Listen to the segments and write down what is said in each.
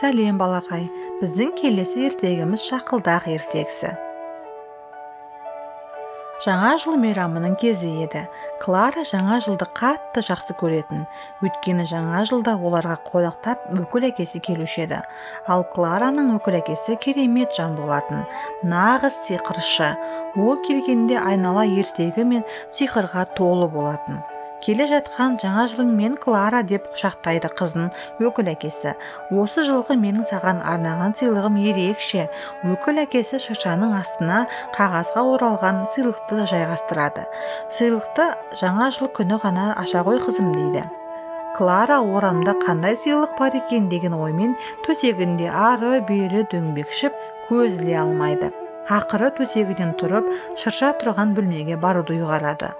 сәлем балақай. Біздің келесі ертегіміз шақылдақ ертегісі. Жаңа жыл мейрамының кезі еді. Клара жаңа жылды қатты жақсы көретін. Өйткені жаңа жылда оларға қонақтап өкіл әкесі келуші еді. Ал клараның өкіл әкесі керемет жан болатын. Нағыз сиқыршы. Ол келгенде айнала ертегі мен сиқырға толы болатын. Келе жатқан жаңа жылыңмен клара деп құшақтайды қызын өкіл әкесі. Осы жылғы менің саған арнаған сыйлығым ерекше. Өкіл әкесі шыршаның астына қағазға оралған сыйлықты жайғастырады. Сыйлықты жаңа жыл күні ғана аша ғой қызым дейді. Клара орамда қандай сыйлық бар екен? деген оймен төсегінде ары бері дөңбекшіп көз іле алмайды. Ақыры төсегінен тұрып шырша тұрған бөлмеге баруды ұйғарады.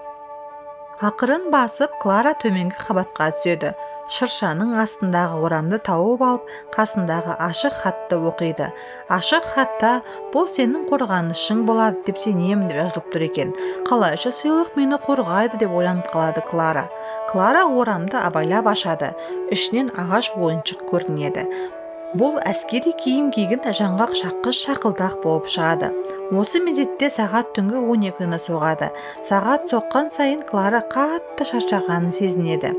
Ақырын басып клара төменгі қабатқа түседі. Шыршаның астындағы орамды тауып алып қасындағы ашық хатты оқиды. Ашық хатта бұл сенің қорғанышың болады деп сенемін деп жазылып тұр екен. Қалайша сыйлық мені қорғайды деп ойланып қалады клара. Клара орамды абайлап ашады. Ішінен ағаш ойыншық көрінеді. Бұл әскери киім киген жаңғақ шаққыш шақылдақ болып шығады. Осы мезетте сағат түнгі он екіні соғады. Сағат соққан сайын клара қатты шаршағанын сезінеді.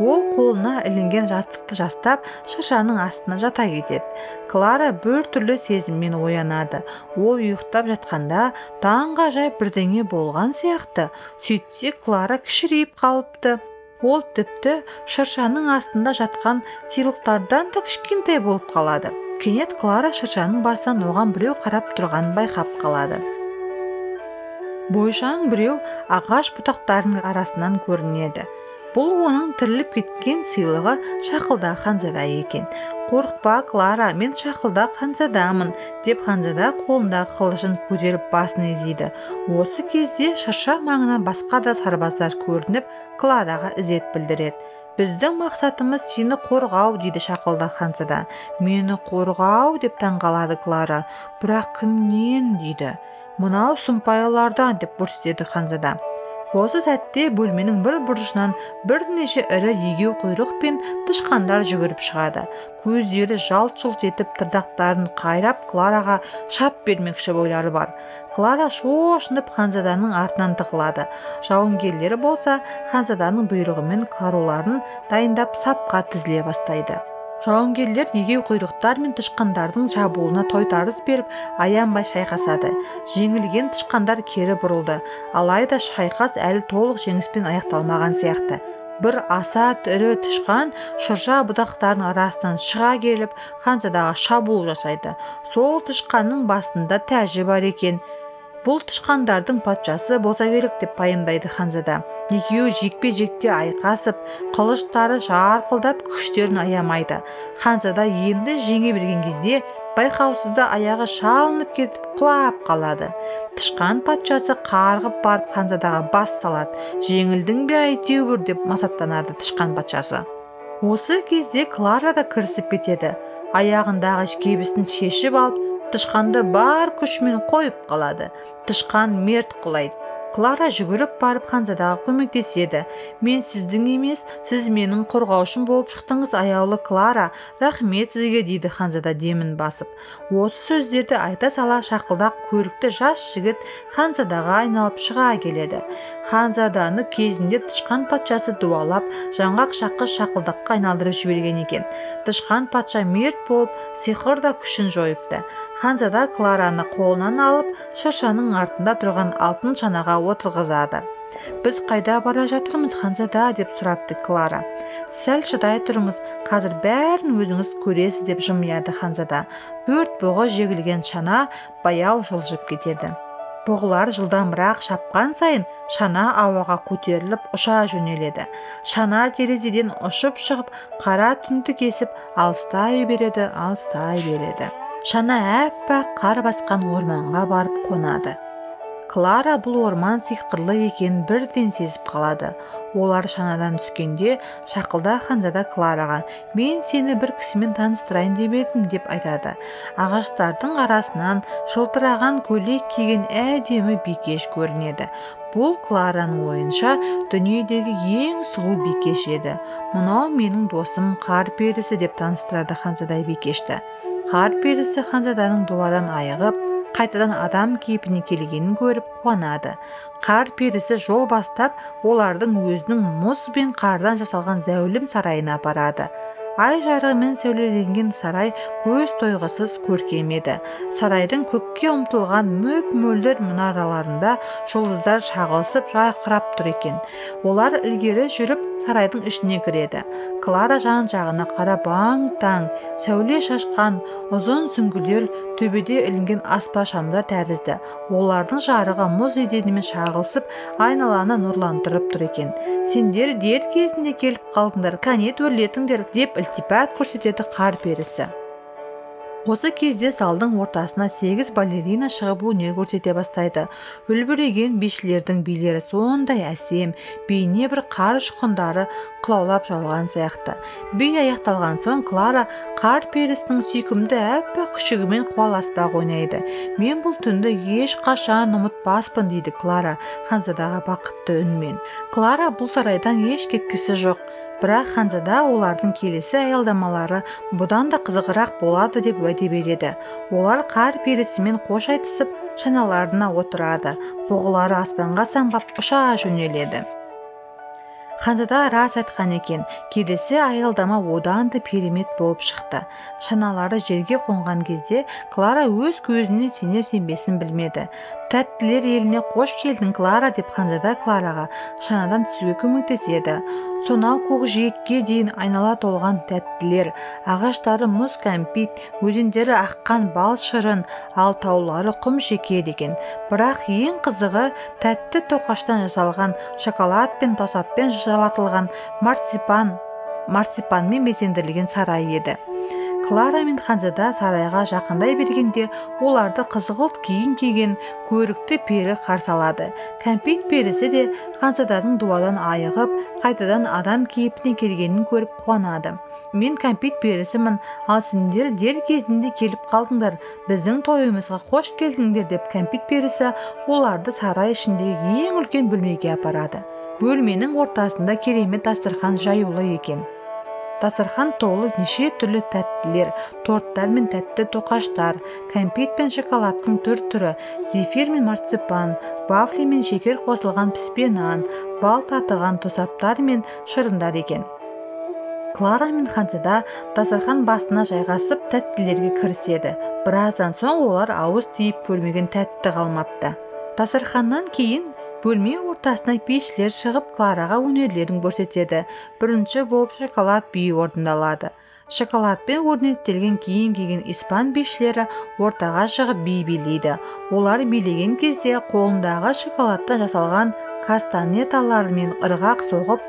Ол қолына ілінген жастықты жастап шыршаның астына жата кетеді. Клара бір түрлі сезіммен оянады. Ол ұйықтап жатқанда таңғажайып бірдеңе болған сияқты. Сөйтсе клара кішірейіп қалыпты. Ол тіпті шыршаның астында жатқан сыйлықтардан да кішкентай болып қалады. Кенет клара шыршаның басынан оған біреу қарап тұрғанын байқап қалады. Бойшаң біреу ағаш бұтақтарының арасынан көрінеді. Бұл оның тіріліп кеткен сыйлығы шақылда ханзада екен. Қорықпа клара мен шақылдақ ханзадамын деп ханзада қолындағы қылышын көтеріп басын изейді. Осы кезде шырша маңынан басқа да сарбаздар көрініп клараға ізет білдіреді. Біздің мақсатымыз сені қорғау дейді шақылдақ ханзада мені қорғау деп таңғалады клара. Бірақ кімнен? дейді. Мынау сұмпайылардан деп көрсетеді ханзада осы сәтте бөлменің бір бұрышынан бірнеше ірі егеу құйрық пен тышқандар жүгіріп шығады. Көздері жалт жұлт етіп тырнақтарын қайрап клараға шап бермекші ойлары бар. Клара шошынып ханзаданың артынан тығылады. Жауынгерлері болса ханзаданың бұйрығымен қаруларын дайындап сапқа тізіле бастайды. Жауынгерлер егеу құйрықтар мен тышқандардың шабуылына тойтарыс беріп аянбай шайқасады. Жеңілген тышқандар кері бұрылды. Алайда шайқас әлі толық жеңіспен аяқталмаған сияқты. Бір аса ірі тышқан шырша бұтақтарының арасынан шыға келіп ханзадаға шабуыл жасайды. Сол тышқанның басында тәжі бар екен. Бұл тышқандардың патшасы болса керек деп пайымдайды ханзада. Екеуі жекпе жекте айқасып қылыштары жарқылдап күштерін аямайды. Ханзада енді жеңе берген кезде байқаусызда аяғы шалынып кетіп құлап қалады. Тышқан патшасы қарғып барып ханзадаға бас салады. Жеңілдің бе әйтеуір! деп масаттанады тышқан патшасы. Осы кезде клара да кірісіп кетеді. Аяғындағы кебісін шешіп алып тышқанды бар күшімен қойып қалады. Тышқан мерт құлайды клара жүгіріп барып ханзадаға көмектеседі. Мен сіздің емес сіз менің қорғаушым болып шықтыңыз аяулы клара. Рахмет сізге дейді ханзада демін басып. Осы сөздерді айта сала шақылдақ көрікті жас жігіт ханзадаға айналып шыға келеді. Ханзаданы кезінде тышқан патшасы дуалап жаңғақ шаққыш шақылдаққа айналдырып жіберген екен. Тышқан патша мерт болып сиқыр да күшін жойыпты. Ханзада клараны қолынан алып шыршаның артында тұрған алтын шанаға отырғызады. Біз қайда бара жатырмыз ханзада? деп сұрапты клара. Сәл шыдай тұрыңыз қазір бәрін өзіңіз көресіз деп жымияды ханзада. Төрт бұғы жегілген шана баяу жылжып кетеді. Бұғылар жылдамырақ шапқан сайын шана ауаға көтеріліп ұша жөнеледі. Шана терезеден ұшып шығып қара түнді кесіп алыстай береді алыстай береді. Шана аппақ қар басқан орманға барып қонады. Клара бұл орман сиқырлы екенін бірден сезіп қалады. Олар шанадан түскенде шақылда ханзада клараға мен сені бір кісімен таныстырайын деп едім деп айтады. Ағаштардың арасынан жылтыраған көйлек киген әдемі бикеш көрінеді. Бұл клараның ойынша дүниедегі ең сұлу бикеш еді. Мынау менің досым қар перісі деп таныстырады ханзада бикешті. Қар перісі ханзаданың дуадан айығып қайтадан адам кейпіне келгенін көріп қуанады. Қар перісі жол бастап олардың өзінің мұз бен қардан жасалған зәулім сарайына апарады. Ай жарығымен сәулеленген сарай көз тойғысыз көркем еді. Сарайдың көкке ұмтылған мөп мөлдір мұнараларында жұлдыздар шағылысып жарқырап тұр екен. Олар ілгері жүріп сарайдың ішіне кіреді. Клара жан жағына қарап аң таң сәуле шашқан ұзын сүңгілер төбеде ілінген аспа шамдар тәрізді. Олардың жарығы мұз еденімен шағылысып айналаны нұрландырып тұр екен. Сендер дер кезінде келіп қалдыңдар кәне төрлетіңдер деп ілтипат көрсетеді қар перісі. Осы кезде залдың ортасына сегіз балерина шығып өнер көрсете бастайды. Үлбіреген бишілердің билері сондай әсем бейне бір қар ұшқындары қылаулап жауған сияқты. Би аяқталған соң клара қар перісінің сүйкімді аппақ күшігімен қуаласпақ ойнайды. Мен бұл түнді ешқашан ұмытпаспын дейді клара ханзадаға бақытты үнмен. Клара бұл сарайдан еш кеткісі жоқ. Бірақ ханзада олардың келесі аялдамалары бұдан да қызығырақ болады деп уәде береді. Олар қар перісімен қош айтысып шаналарына отырады. Бұғылары аспанға самғап ұша жөнеледі. Ханзада рас айтқан екен. Келесі аялдама одан да керемет болып шықты. Шаналары жерге қонған кезде клара өз көзіне сенер сенбесін білмеді. Тәттілер еліне қош келдің клара деп ханзада клараға шанадан түсуге көмектеседі. Сонау көкжиекке дейін айнала толған тәттілер ағаштары мұз кәмпит өзендері аққан бал шырын ал таулары құм шекер екен. Бірақ ең қызығы тәтті тоқаштан жасалған шоколад пен тосаппен жалатылған марципан марципанмен безендірілген сарай еді. Клара мен ханзада сарайға жақындай бергенде оларды қызғылт киім киген көрікті пері қарсы алады. Кәмпит перісі де ханзаданың дуадан айығып қайтадан адам кейпіне келгенін көріп қуанады. Мен кәмпит перісімін ал сендер дер кезінде келіп қалдыңдар. Біздің тойымызға қош келдіңдер деп кәмпит перісі оларды сарай ішіндегі ең үлкен бөлмеге апарады. Бөлменің ортасында керемет дастархан жаюлы екен. Дастархан толы неше түрлі тәттілер торттар мен тәтті тоқаштар кәмпит пен шоколадтың түр түрі зефир мен марципан вафли мен шекер қосылған піспе нан бал татыған тосаптар мен шырындар екен. Клара мен ханзада дастархан басына жайғасып тәттілерге кіріседі. Біраздан соң олар ауыз тиіп көрмеген тәтті қалмапты. Дастарханнан кейін бөлме ортасына бишілер шығып клараға өнерлерін көрсетеді. Бірінші болып шоколад биі орындалады. Шоколадпен өрнектелген киім киген испан бишілері ортаға шығып би билейді. Олар билеген кезде қолындағы шоколадтан жасалған кастанеталарымен ырғақ соғып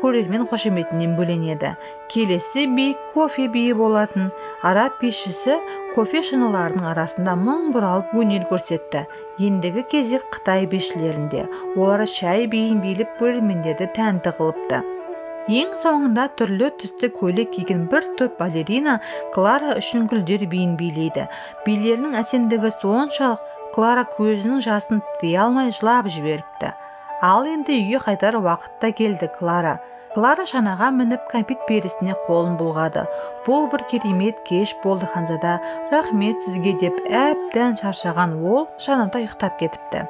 көрермен қошеметінен бөленеді. Келесі би кофе биі болатын. Араб бишісі кофе шыныларының арасында мың бұралып өнер көрсетті. Ендігі кезек қытай бишілерінде олар шай биін билеп көрермендерді тәнті қылыпты. Ең соңында түрлі түсті көйлек киген бір топ балерина клара үшін гүлдер биін билейді. Билерінің әсемдігі соншалық клара көзінің жасын тыя алмай жылап жіберіпті. Ал енді үйге қайтар уақыт та келді клара. Клара шанаға мініп кәмпит перісіне қолын бұлғады. Бұл бір керемет кеш болды ханзада. Рахмет сізге деп әбден шаршаған ол шанада ұйықтап кетіпті.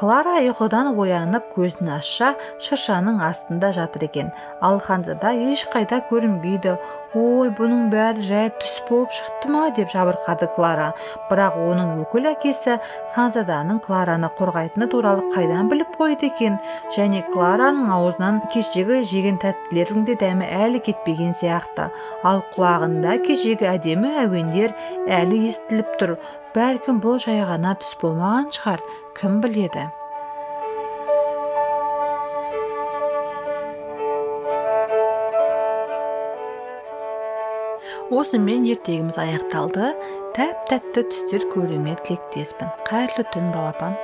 Клара ұйқыдан оянып көзін ашса шыршаның астында жатыр екен. Ал ханзада ешқайда көрінбейді. Ой бұның бәрі жай түс болып шықты ма? деп жабырқады клара. Бірақ оның өкіл әкесі ханзаданың клараны қорғайтыны туралы қайдан біліп қойды екен? Және клараның аузынан кешегі жеген тәттілердің де дәмі әлі кетпеген сияқты ал құлағында кешегі әдемі әуендер әлі естіліп тұр. Бәлкім бұл жай ғана түс болмаған шығар кім біледі? Осымен ертегіміз аяқталды. Тәп тәтті түстер көруіңе тілектеспін. Қайырлы түн балапан.